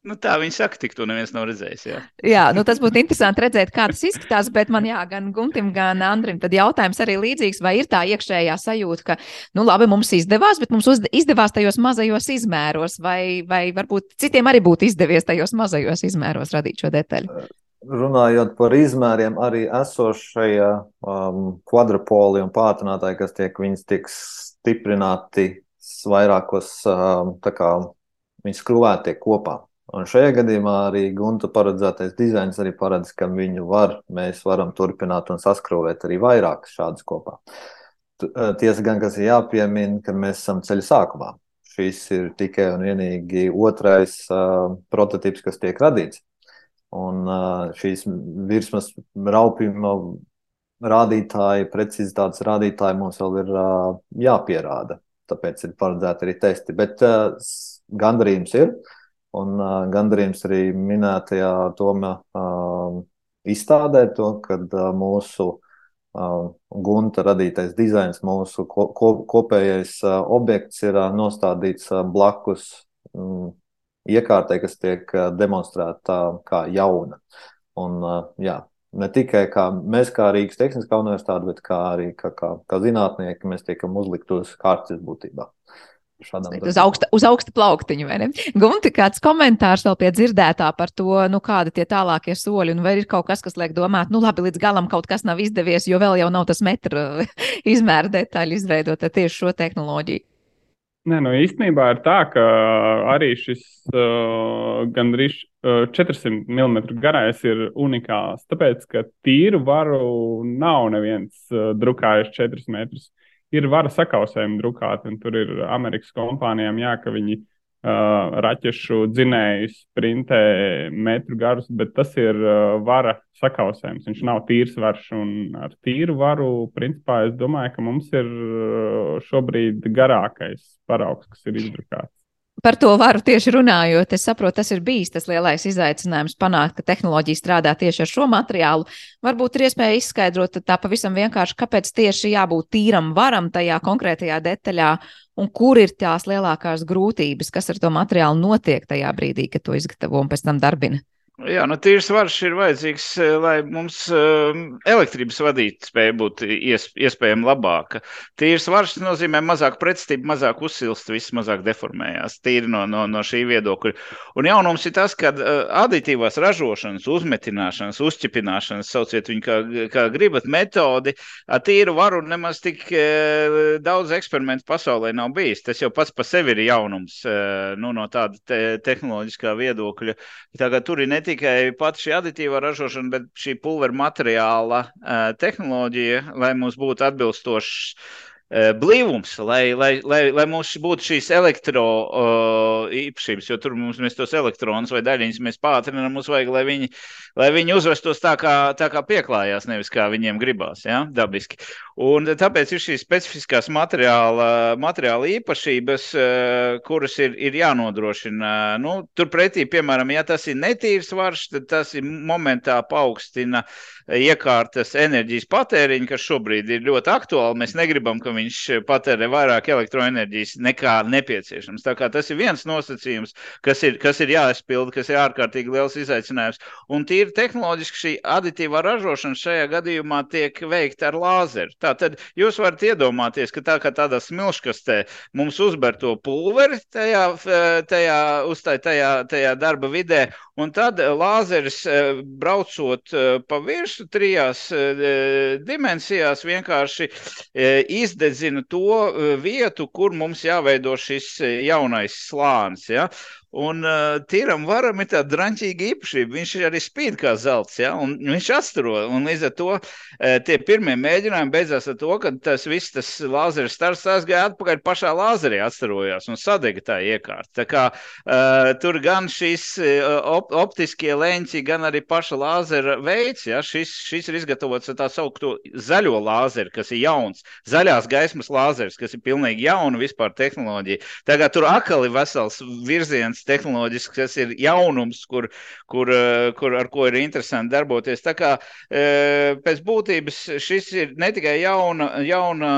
Nu, tā viņi saka, tik to neviens nav redzējis. Jā, jā nu, tas būtu interesanti redzēt, kā tas izskatās. Bet man, jā, gan Guntim, gan Andrim, tad jautājums arī līdzīgs, vai ir tā iekšējā sajūta, ka, nu, labi, mums izdevās, bet mums izdevās tajos mazajos izmēros, vai, vai varbūt citiem arī būtu izdevies tajos mazajos izmēros radīt šo detaļu. Runājot par izmēriem, arī esošajie um, kvadrupoli un pātrinātāji, kas tiek, tiek stiprināti vairākos, um, tā kā viņi skrūvēti kopā. Un šajā gadījumā arī Gunta paredzētais dizains arī paredz, ka viņu var, mēs varam turpināt un saskrūvēt arī vairākas šādas kopā. Eh, tiesa gan, kas ir jāpiemina, ka mēs esam ceļa sākumā. Šis ir tikai un vienīgi otrais uh, prototyps, kas tiek radīts. Un uh, šīs virsmas raupījuma rādītāji, precizitātes rādītāji mums vēl ir uh, jāpierāda. tāpēc ir paredzēti arī testi. Bet uh, gandarījums ir, un uh, gandarījums arī minētajā Toma uh, izstādē, to, kad uh, mūsu uh, gunta radītais dizains, mūsu ko, ko, kopējais uh, objekts ir uh, nostādīts uh, blakus um, iekārtai, kas tiek demonstrēta kā jauna. Un, jā, ne tikai kā mēs, kā Rīgas Tehniskā universitāte, bet kā arī kā, kā, kā zinātnieki, mēs tiekam uzlikt uz kārtas būtībā. Uz augsta, uz augsta plauktiņa, vai ne? Gunti, kāds komentārs vēl pie dzirdētā par to, nu, kādi tie tālākie soļi, un vai ir kaut kas, kas liek domāt, nu, labi, līdz galam kaut kas nav izdevies, jo vēl jau nav tas metra izmēra detaļa izveidot tieši šo tehnoloģiju. Nē, nu īstenībā ir tā, ka arī šis uh, gandrīz uh, 400 mm garais ir unikāls. Tāpēc, ka tīru varu nav neviens uh, drukājis 4 metrus. Ir vara sakausējumi drukāti, un tur ir Amerikas kompānijām, jā, ka viņi uh, raķešu dzinējus printē metru garus, bet tas ir uh, vara sakausējums. Viņš nav tīrs varš, un ar tīru varu, principā, es domāju, ka mums ir šobrīd garākais paraugs, kas ir izdrukāts. Par to varu tieši runājot, es saprotu, tas ir bijis tas lielais izaicinājums panākt, ka tehnoloģija strādā tieši ar šo materiālu. Varbūt ir iespēja izskaidrot tā pavisam vienkārši, kāpēc tieši jābūt tīram varam tajā konkrētajā detaļā un kur ir tās lielākās grūtības, kas ar to materiālu notiek tajā brīdī, kad to izgatavo un pēc tam darbina. Jā, nu tīrs varš ir vajadzīgs, eh, lai mums uh, elektrības vadītspēja būtu ies, iespējami labāka. Tīrs varš nozīmē mazāk pretstību, mazāk uzsilst, viss mazāk deformējās. Tīri no, no, no šī viedokļa. Un jaunums ir tas, ka uh, aditīvās ražošanas, uzmetināšanas, uzķipināšanas, sauciet viņu kā, kā gribat, metodi, ar tīru varu nemaz tik daudz eksperimentu pasaulē nav bijis. Tas jau pats par sevi ir jaunums nu, no tāda te, tehnoloģiskā viedokļa. Tagad tur ir ne tikai pati šī aditīvā ražošana, bet šī pulveru materiāla uh, tehnoloģija, lai mums būtu atbilstošs uh, blīvums, lai, lai, lai, lai mums būtu šīs elektro uh, īpašības, jo tur mums mēs tos elektronus vai daļiņus mēs pātrinām, mums vajag, lai viņi, lai viņi uzvestos tā kā, tā kā pieklājās, nevis kā viņiem gribās, ja, dabiski. Un tāpēc ir šīs specifiskās materiāla, materiāla īpašības, eh, kuras ir, ir jānodrošina. Nu, turpretī, piemēram, ja tas ir netīrs varš, tad tas ir momentā paaugstina iekārtas enerģijas patēriņu, kas šobrīd ir ļoti aktuāli. Mēs negribam, ka viņš patērē vairāk elektroenerģijas nekā nepieciešams. Tā kā tas ir viens nosacījums, kas ir, kas ir jāizpilda, kas ir ārkārtīgi liels izaicinājums. Un tīri tehnoloģiski šī aditīvā ražošana šajā gadījumā tiek veikta ar lāzeru. Tātad jūs varat iedomāties, ka tā kā tādā smilškastē mums uzber to pulveri tajā, tajā, uztai, tajā, tajā darba vidē, un tad lāzeris eh, braucot eh, pa virsmu trijās eh, dimensijās vienkārši izdedzina to vietu, kur mums jāveido šis jaunais slānis. Ja? Un uh, tīram varam ir tāda drāmīga īpašība. Viņš arī spīd kā zelts, ja? un viņš atstaro. Un līdz ar to uh, tie pirmie mēģinājumi beidzās ar to, ka tas viss tas lāzeris stars aizgāja atpakaļ pašā lāzerī atstarojās un sadega tā iekārta. Tā kā uh, tur gan šīs op optiskie leņķi, gan arī paša lāzera veids, ja? šis, šis ir izgatavots ar tā saukto zaļo lāzeru, kas ir jauns, zaļās gaismas lāzeris, kas ir pilnīgi jauna vispār tehnoloģija. Tagad tur akali vesels virziens tehnoloģisks, kas ir jaunums, kur, kur, eh, kur, ar ko ir interesanti darboties. Tā kā eh, pēc būtības šis ir ne tikai jauna, jauna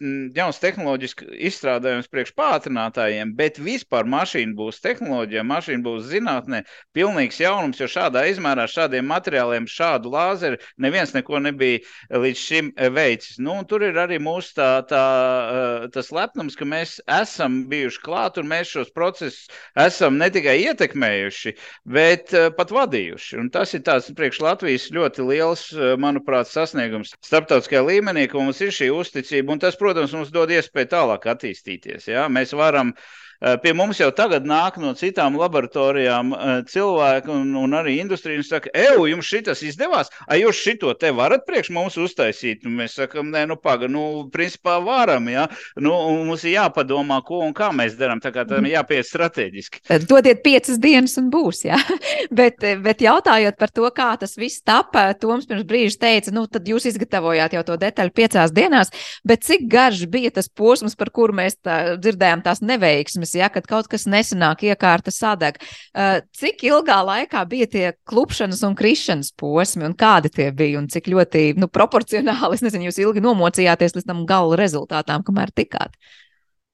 jauns tehnoloģisks izstrādājums priekš pātrinātājiem, bet vispār mašīna būs tehnoloģija, mašīna būs zinātnē, pilnīgs jaunums, jo šādā izmērā, šādiem materiāliem, šādu lāzeru neviens neko nebija līdz šim veicis. Nu, tur ir arī mūsu tā, tā, eh, tas lepnums, ka mēs esam bijuši klāt un mēs šos procesus esam ne tikai ietekmējuši, bet eh, pat vadījuši. Un tas ir tāds priekš Latvijas ļoti liels, eh, manuprāt, sasniegums starptautiskajā līmenī, ka mums ir šī uzticība. Un tas, protams, protams, mums dod iespēju tālāk attīstīties. Ja? Mēs varam Pie mums jau tagad nāk no citām laboratorijām cilvēki un, un arī industrija un saka, eju, jums šitas izdevās, ai jūs šito te varat priekš mums uztaisīt? Un mēs sakam, nē, nu paga, nu, principā varam, jā. Nu, mums ir jāpadomā, ko un kā mēs darām, tā kā tam jāpiet strateģiski. Dodiet piecas dienas un būs, jā. bet, bet jautājot par to, kā tas viss tapa, Toms pirms brīža teica, nu, tad jūs izgatavojāt jau to detaļu piecās dienās, bet cik garš bija tas posms, par kuru mēs tā, dzirdējām tās neveiksmes, ja, kad kaut kas nesanāk, iekārta sadeg. Uh, cik ilgā laikā bija tie klupšanas un krišanas posmi, un kādi tie bija, un cik ļoti nu, proporcionāli, es nezinu, jūs ilgi nomocījāties līdz tam gala rezultātām, kamēr tikāt?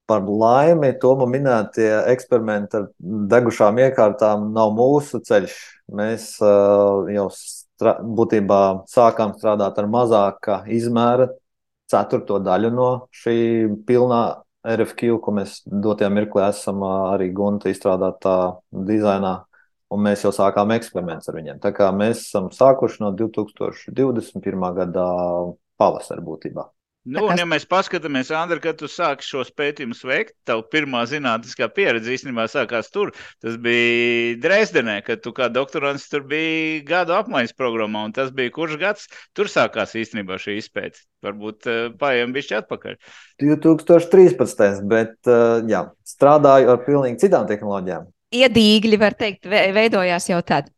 Par laimi, to man minētie eksperimenti ar degušām iekārtām nav mūsu ceļš. Mēs uh, jau strā, būtībā sākām strādāt ar mazāka izmēra ceturto daļu no šī pilnā RFQ, ko mēs dotajā mirklī esam arī Gunta izstrādātā dizainā, un mēs jau sākām eksperimentus ar viņiem. Tā kā mēs esam sākuši no 2021. gada pavasara būtībā. Nu, un, ja mēs paskatāmies, Andri, kad tu sāki šos pētījumus veikt, tev pirmā zinātniskā pieredze īstenībā sākās tur. Tas bija Dresdenē, kad tu kā doktorants tur biji gadu apmaiņas programmā, un tas bija kurš gads tur sākās īstenībā šī izpēte. Varbūt uh, paiem bišķi atpakaļ. 2013. bet uh, jā, strādāju ar pilnīgi citām tehnoloģijām. Iedīgļi, var teikt, veidojās jau tad.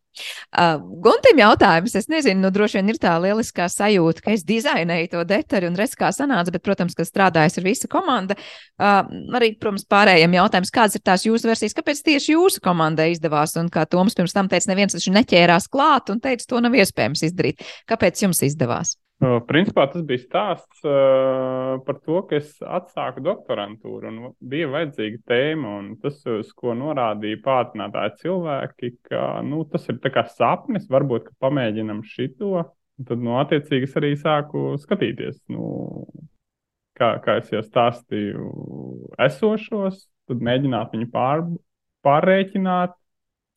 Uh, Guntim jautājums, es nezinu, nu droši vien ir tā lieliskā sajūta, ka es dizainēju to detaļu un redzu, kā sanāca, bet, protams, ka strādājas ar visu komandu. Uh, arī, protams, pārējiem jautājums, kādas ir tās jūsu versijas, kāpēc tieši jūsu komandai izdevās, un kā Toms pirms tam teica, neviens taču neķērās klāt un teica, to nav iespējams izdarīt. Kāpēc jums izdevās? Principā tas bija stāsts uh, par to, ka es atsāku doktorantūru un bija vajadzīga tēma. Tas, uz ko norādīja pātrinātāji cilvēki, ka nu, tas ir sapnis, varbūt pamēģinam šito. Tad, nu, attiecīgi, es arī sāku skatīties, nu, kā, kā es jau stāstīju, esošos, tad mēģināt viņu pār, pārreikināt,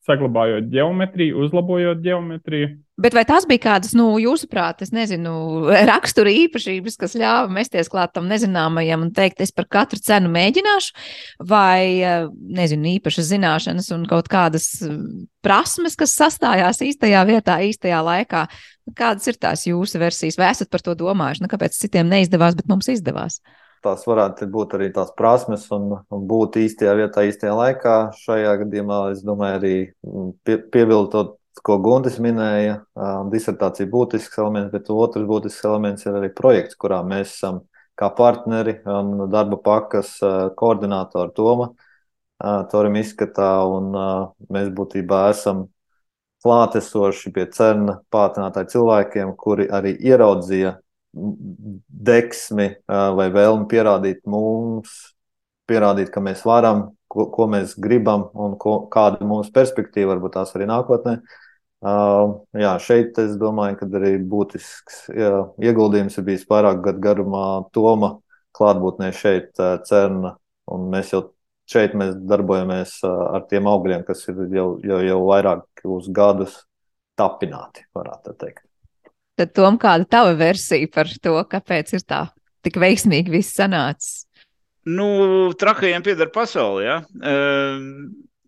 saglabājot geometriju, uzlabojot geometriju. Bet vai tās bija kādas, nu, jūsuprāt, es nezinu, rakstura īpašības, kas ļāva mesties klāt tam nezināmajam un teikt, es par katru cenu mēģināšu, vai, nezinu, īpašas zināšanas un kaut kādas prasmes, kas sastājās īstajā vietā, īstajā laikā? Kādas ir tās jūsu versijas, vai esat par to domājuši? Nu, kāpēc citiem neizdevās, bet mums izdevās? tās varētu būt arī tās prasmes un, un būt īstajā vietā, īstajā laikā. Šajā gadījumā es domāju, arī pie, piebilstot, ko Guntis minēja, disertācija būtisks elements, bet otrs būtisks elements ir arī projekts, kurā mēs esam kā partneri un darba pakas koordinātori Toma. Torim izskatā, un mēs būtībā esam klātesoši pie cerna pātrinātāju cilvēkiem, kuri arī ieraudzīja deksmi vai vēlmi pierādīt mums, pierādīt, ka mēs varam, ko, ko mēs gribam un ko, kāda ir mūsu perspektīva, varbūt tās arī nākotnē. Uh, jā, šeit es domāju, ka arī būtisks jā, ieguldījums ir bijis vairāk gadu garumā Toma klātbūtnē šeit, Cerna. Un mēs jau šeit mēs darbojamies ar tiem augļiem, kas ir jau, jau, jau vairāk uz gadus tapināti, varētu teikt. Tad, Tom, kāda tava versija par to, kāpēc ir tā tik veiksmīgi viss sanācis? Nu, trakajiem pieder pasauli. Ja?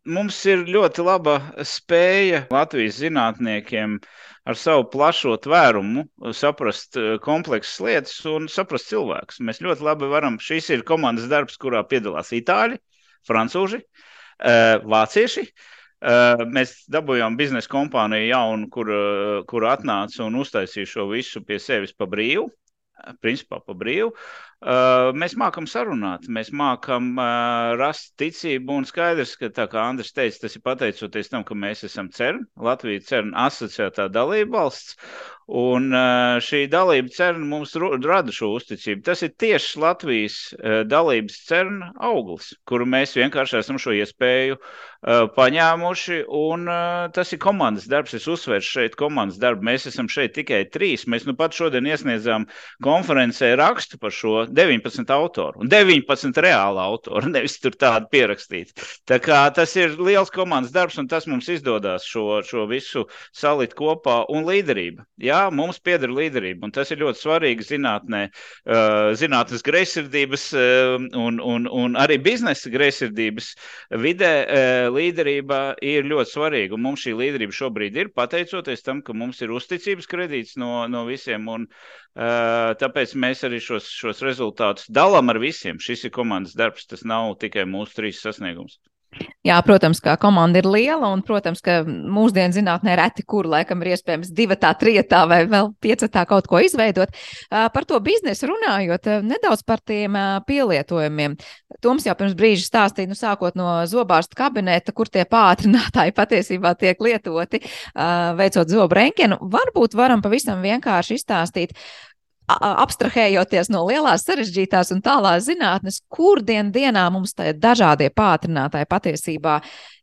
Mums ir ļoti laba spēja Latvijas zinātniekiem ar savu plašo tvērumu saprast kompleksas lietas un saprast cilvēkus. Mēs ļoti labi varam, šis ir komandas darbs, kurā piedalās itāļi, francūži, vācieši. Uh, Uh, mēs dabūjām biznesa kompāniju jaunu, kur, kur atnāca un uztaisīja šo visu pie sevis pa brīvu. Principā pa brīvu. Uh, mēs mākam sarunāt, mēs mākam uh, rast ticību. Un skaidrs, ka, kā Andris teica, tas ir pateicoties tam, ka mēs esam CERN, Latvijas CERN asociētā dalība valsts. Un uh, šī dalība CERN mums rada šo uzticību. Tas ir tieši Latvijas dalības CERN auglis, kuru mēs vienkārši esam šo iespēju paņēmuši, un tas ir komandas darbs. Es uzsveru šeit komandas darbu. Mēs esam šeit tikai trīs. Mēs nu pat šodien iesniedzām konferencē rakstu par šo 19 autoru un 19 reāli autoru, nevis tur tādu pierakstītu. Tā kā tas ir liels komandas darbs, un tas mums izdodas šo, šo visu salikt kopā. Un līderība. Jā, mums pieder līderība, un tas ir ļoti svarīgi zinātnē, uh, zinātnes greizsirdības uh, un, un, un arī biznesa greizsirdības vidē. Uh, līderība ir ļoti svarīga. Un mums šī līderība šobrīd ir pateicoties tam, ka mums ir uzticības kredīts no, no visiem. Un, uh, tāpēc mēs arī šos, šos rezultātus dalām ar visiem. Šis ir komandas darbs, tas nav tikai mūsu trīs sasniegums. Jā, protams, ka komanda ir liela, un, protams, ka mūsdienu zinātnē reti, kur laikam ir iespējams divi trijotā vai vēl piecatā kaut ko izveidot. Par to biznesu runājot, nedaudz par tiem pielietojumiem. Toms jau pirms brīža stāstīja, nu, sākot no zobārsta kabineta, kur tie pātrinātāji patiesībā tiek lietoti, veicot zobu renkenu. Varbūt varam pavisam vienkārši izstāstīt, abstrahējoties no lielās, sarežģītās un tālās zinātnes, kur dien dienā mums tie dažādie pātrinātāji patiesībā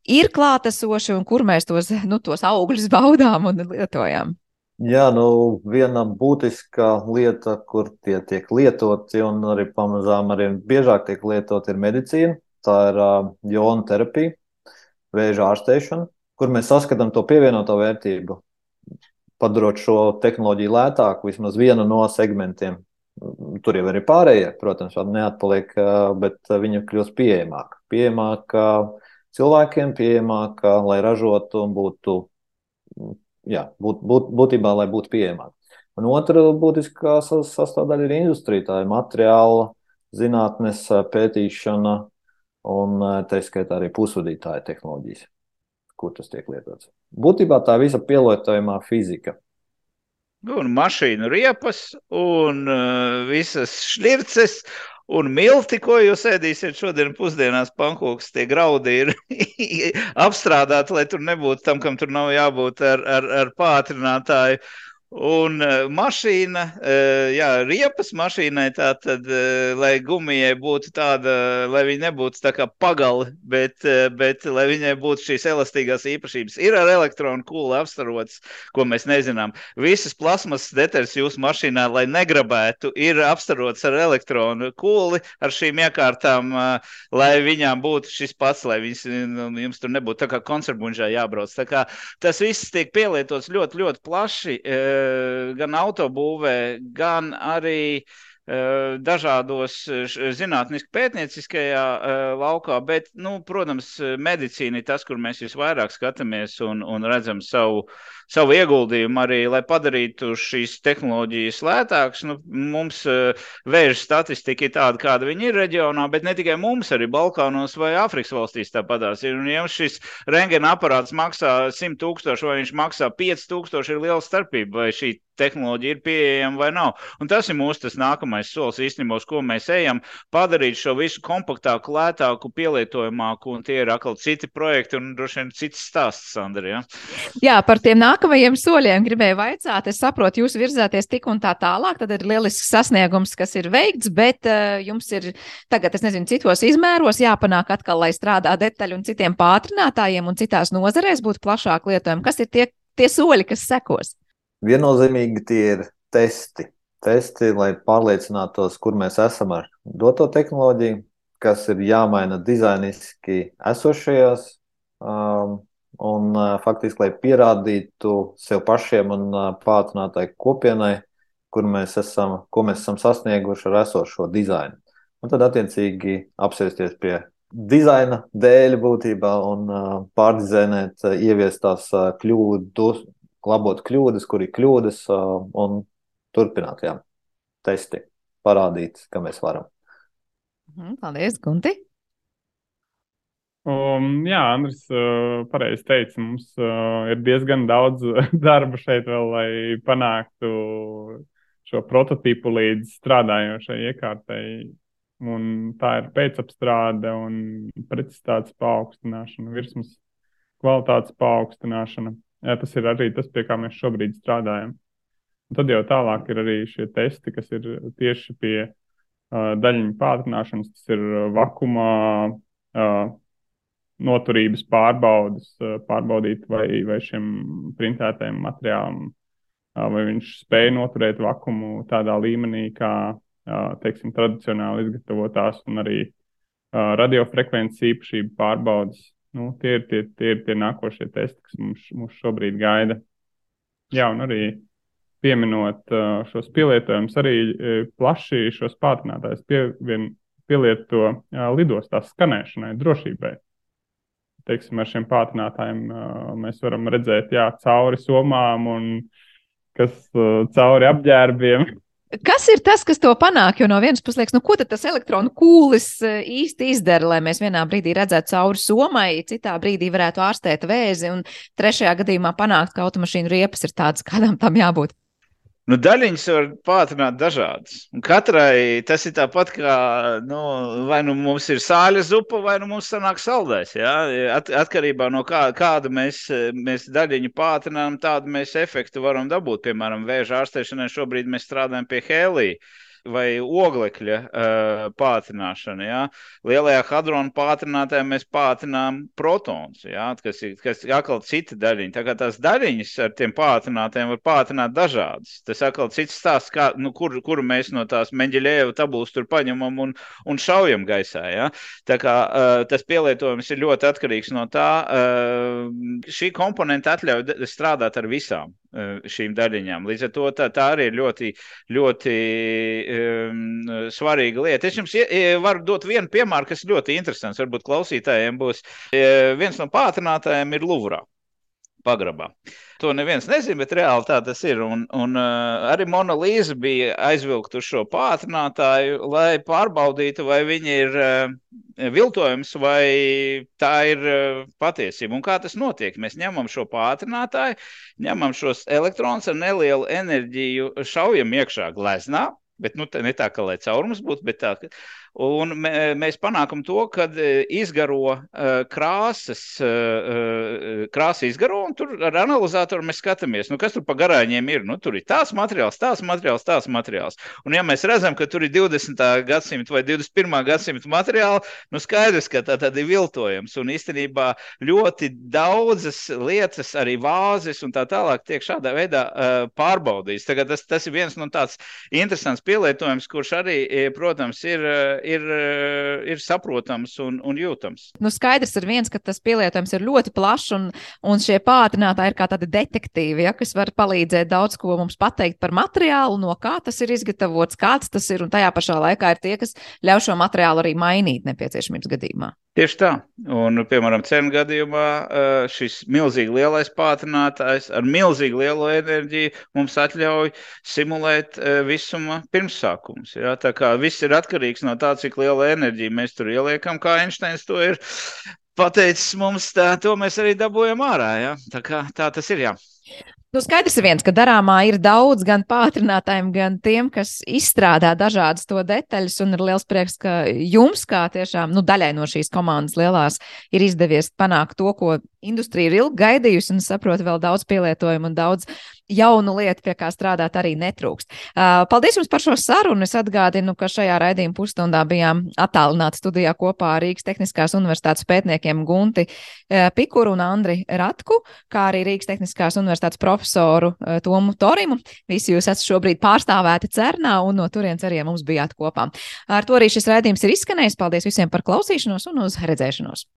ir klātesoši un kur mēs tos, nu, tos augļus baudām un lietojam. Jā, nu, viena būtiska lieta, kur tie tiek lietoti un arī pamazām arī biežāk tiek lietoti, ir medicīna. Tā ir uh, jona terapija, vēža ārstēšana, kur mēs saskatām to pievienoto vērtību padarot šo tehnoloģiju lētāku, vismaz vienu no segmentiem. Tur jau ir pārējie, protams, neatpaliek, bet viņa kļūst pieejamāka. Pieejamāka cilvēkiem, pieejamāka, lai ražotu un būtu, jā, būt, būt, būtībā, lai būtu pieejamāka. Un otra būtiskā sastāvdaļa ir industrija, tā ir materiāla, zinātnes pētīšana un tā skaitā arī pusvadītāja tehnoloģijas kur tas tiek lietots. Būtībā tā visa pielietojamā fizika. Un mašīnu riepas, un uh, visas šķirces, un milti, ko jūs ēdīsiet šodien pusdienās, pankūks, tie graudi ir apstrādāti, lai tur nebūtu tam, kam tur nav jābūt ar, ar, ar pātrinātāju. Un uh, mašīna, uh, jā, riepas mašīnai tā tad, uh, lai gumijai būtu tāda, lai viņa nebūtu tā kā pagali, bet, bet lai viņai būtu šīs elastīgās īpašības. Ir ar elektronu kūli apstarots, ko mēs nezinām. Visas plasmas detaļas jūsu mašīnā, lai negrabētu, ir apstarots ar elektronu kūli, ar šīm iekārtām, lai viņām būtu šis pats, lai viņas, jums tur nebūtu tā kā koncertbuņžā jābrauc. Tā kā tas viss tiek pielietots ļoti, ļoti plaši. Gan autobūvē, gan arī uh, dažādos zinātniski pētnieciskajā uh, laukā, bet, nu, protams, medicīna ir tas, kur mēs visvairāk skatāmies un, un redzam savu savu ieguldījumu arī, lai padarītu šīs tehnoloģijas lētākas. Nu, mums vēža statistika ir tāda, kāda viņi ir reģionā, bet ne tikai mums, arī Balkānos vai Āfrikas valstīs tāpatās ir. Un, ja šis rengena aparāts maksā 100 tūkstoši vai viņš maksā 5 tūkstoši, ir liela starpība, vai šī tehnoloģija ir pieejama vai nav. Un tas ir mūsu nākamais solis īstenībā, uz ko mēs ejam, padarīt šo visu kompaktāku, lētāku, pielietojamāku, un tie ir atkal citi projekti un droši vien cits stāsts, Sandra. Ja? Jā, par tiem nākamajiem soļiem gribēju vaicāt. Es saprotu, jūs virzāties tik un tā tālāk. Tad ir lielisks sasniegums, kas ir veikts, bet uh, jums ir tagad, es nezinu, citos izmēros jāpanāk atkal, lai strādā detaļu un citiem pātrinātājiem un citās nozarēs būtu plašāk lietojumi. Kas ir tie, tie soļi, kas sekos? Viennozīmīgi tie ir testi. Testi, lai pārliecinātos, kur mēs esam ar doto tehnoloģiju, kas ir jāmaina dizainiski esošajās um, un faktiski, lai pierādītu sev pašiem un pātrinātai kopienai, kur mēs esam, ko mēs esam sasnieguši ar esošo dizainu. Un tad, attiecīgi, apsēsties pie dizaina dēļ būtībā un pārdizainēt, ieviest tās kļūdas, labot kļūdas, kur ir kļūdas un turpināt, jā, testi, parādīt, ka mēs varam. Mhm, paldies, Gunti! Um, jā, Andris uh, pareizi teica, mums uh, ir diezgan daudz darba šeit vēl, lai panāktu šo prototipu līdz strādājošai iekārtai. Un tā ir pēcapstrāde un precizitātes paaugstināšana, virsmas kvalitātes paaugstināšana. Tas ir arī tas, pie kā mēs šobrīd strādājam. Un tad jau tālāk ir arī šie testi, kas ir tieši pie uh, daļiņu pātrināšanas, tas ir vakumā. Uh, noturības pārbaudas, pārbaudīt, vai, vai šiem printētajiem materiāliem, vai viņš spēja noturēt vakumu tādā līmenī, kā, teiksim, tradicionāli izgatavotās un arī radiofrekvences īpašību pārbaudas. Nu, tie, ir, tie, tie ir tie nākošie testi, kas mums, mums šobrīd gaida. Jā, un arī pieminot šos pielietojumus, arī plaši šos pātrinātājus pievien, pielieto lidostās skanēšanai, drošībai. Teiksim, ar šiem pātrinātājiem mēs varam redzēt jā, cauri somām un kas cauri apģērbiem. Kas ir tas, kas to panāk? Jo no vienas puses liekas, nu, ko tas elektronu kūlis īsti izdara, lai mēs vienā brīdī redzētu cauri somai, citā brīdī varētu ārstēt vēzi, un trešajā gadījumā panākt, ka automašīnu riepas ir tādas, kādām tam jābūt. Nu, daļiņas var pātrināt dažādas. Un katrai tas ir tāpat, kā nu, vai nu mums ir sāļa zupa, vai nu mums sanāk saldais. Ja? At, atkarībā no kā, kādu mēs, mēs daļiņu pātrinām, tādu mēs efektu varam dabūt. Piemēram, vēža ārstēšanai šobrīd mēs strādājam pie hēlija vai oglekļa uh, pātrināšana. Ja? Lielajā hadrona pātrinātājā mēs pātrinām protons, ja? kas ir kas atkal cita daļiņa. Tā kā tās daļiņas ar tiem pātrinātājiem var pātrināt dažādas. Tas atkal cits stāsts, kā, nu, kur, kuru mēs no tās Menģeļēva tabulas tur paņemam un, un šaujam gaisā. Ja? Tā kā uh, tas pielietojums ir ļoti atkarīgs no tā. Uh, šī komponenta atļauj strādāt ar visām šīm daļiņām. Līdz ar to tā, tā arī ir ļoti, ļoti um, svarīga lieta. Es jums varu dot vienu piemēru, kas ļoti interesants. Varbūt klausītājiem būs. Viens no pātrinātājiem ir Luvrā pagrabā. To neviens nezina, bet reāli tā tas ir. Un, un uh, arī Monolīza bija aizvilkta uz šo pātrinātāju, lai pārbaudītu, vai viņi ir uh, viltojums vai tā ir uh, patiesība. Un kā tas notiek? Mēs ņemam šo pātrinātāju, ņemam šos elektronus ar nelielu enerģiju, šaujam iekšā gleznā. Bet nu, ne tā, ka lai caurums būtu, bet tā, ka Un mēs panākam to, ka e, izgaro e, krāsas, e, krāsa izgaro, un tur ar analizatoru mēs skatāmies, nu, kas tur pa garāņiem ir. Nu, tur ir tāds materiāls, tāds materiāls, tāds materiāls. Un ja mēs redzam, ka tur ir 20. gadsimta vai 21. gadsimta materiāli, nu, skaidrs, ka tā tad ir viltojums. Un īstenībā ļoti daudzas lietas, arī vāzes un tā tālāk, tiek šādā veidā uh, pārbaudīts. Tagad tas, tas ir viens no tāds interesants pielietojums, kurš arī, protams, ir ir, eh, ir saprotams un, un jūtams. Nu, skaidrs ir viens, ka tas pielietojums ir ļoti plašs, un, un šie pātrinātāji ir kā tādi detektīvi, ja, kas var palīdzēt daudz ko mums pateikt par materiālu, no kā tas ir izgatavots, kāds tas ir, un tajā pašā laikā ir tie, kas ļauj šo materiālu arī mainīt nepieciešamības gadījumā. Tieši tā. Un, piemēram, cenu gadījumā šis milzīgi lielais pātrinātājs ar milzīgi lielo enerģiju mums atļauj simulēt visuma pirmsākumus. Ja? Tā kā viss ir atkarīgs no tā, cik liela enerģija mēs tur ieliekam, kā Einsteins to ir pateicis mums, tā, to mēs arī dabūjam ārā. Ja? Tā, kā, tā tas ir. Jā. Nu, skaidrs ir viens, ka darāmā ir daudz gan pātrinātājiem, gan tiem, kas izstrādā dažādas to detaļas. Un ir liels prieks, ka jums, kā tiešām nu, daļai no šīs komandas lielās, ir izdevies panākt to, ko industrija ir ilgi gaidījusi un saprot vēl daudz pielietojumu un daudz jaunu lietu, pie kā strādāt arī netrūkst. Uh, paldies jums par šo sarunu. Es atgādinu, ka šajā raidījuma pusstundā bijām attālināti studijā kopā ar Rīgas Tehniskās Universitātes pētniekiem Gunti uh, Pikuru un Andri Ratku, kā arī Rīgas Tehniskās Universitātes profesoru uh, Tomu Torimu. Visi jūs esat šobrīd pārstāvēti Cernā un no turienes arī mums bijāt kopā. Ar to arī šis raidījums ir izskanējis. Paldies visiem par klausīšanos un uz redzēšanos!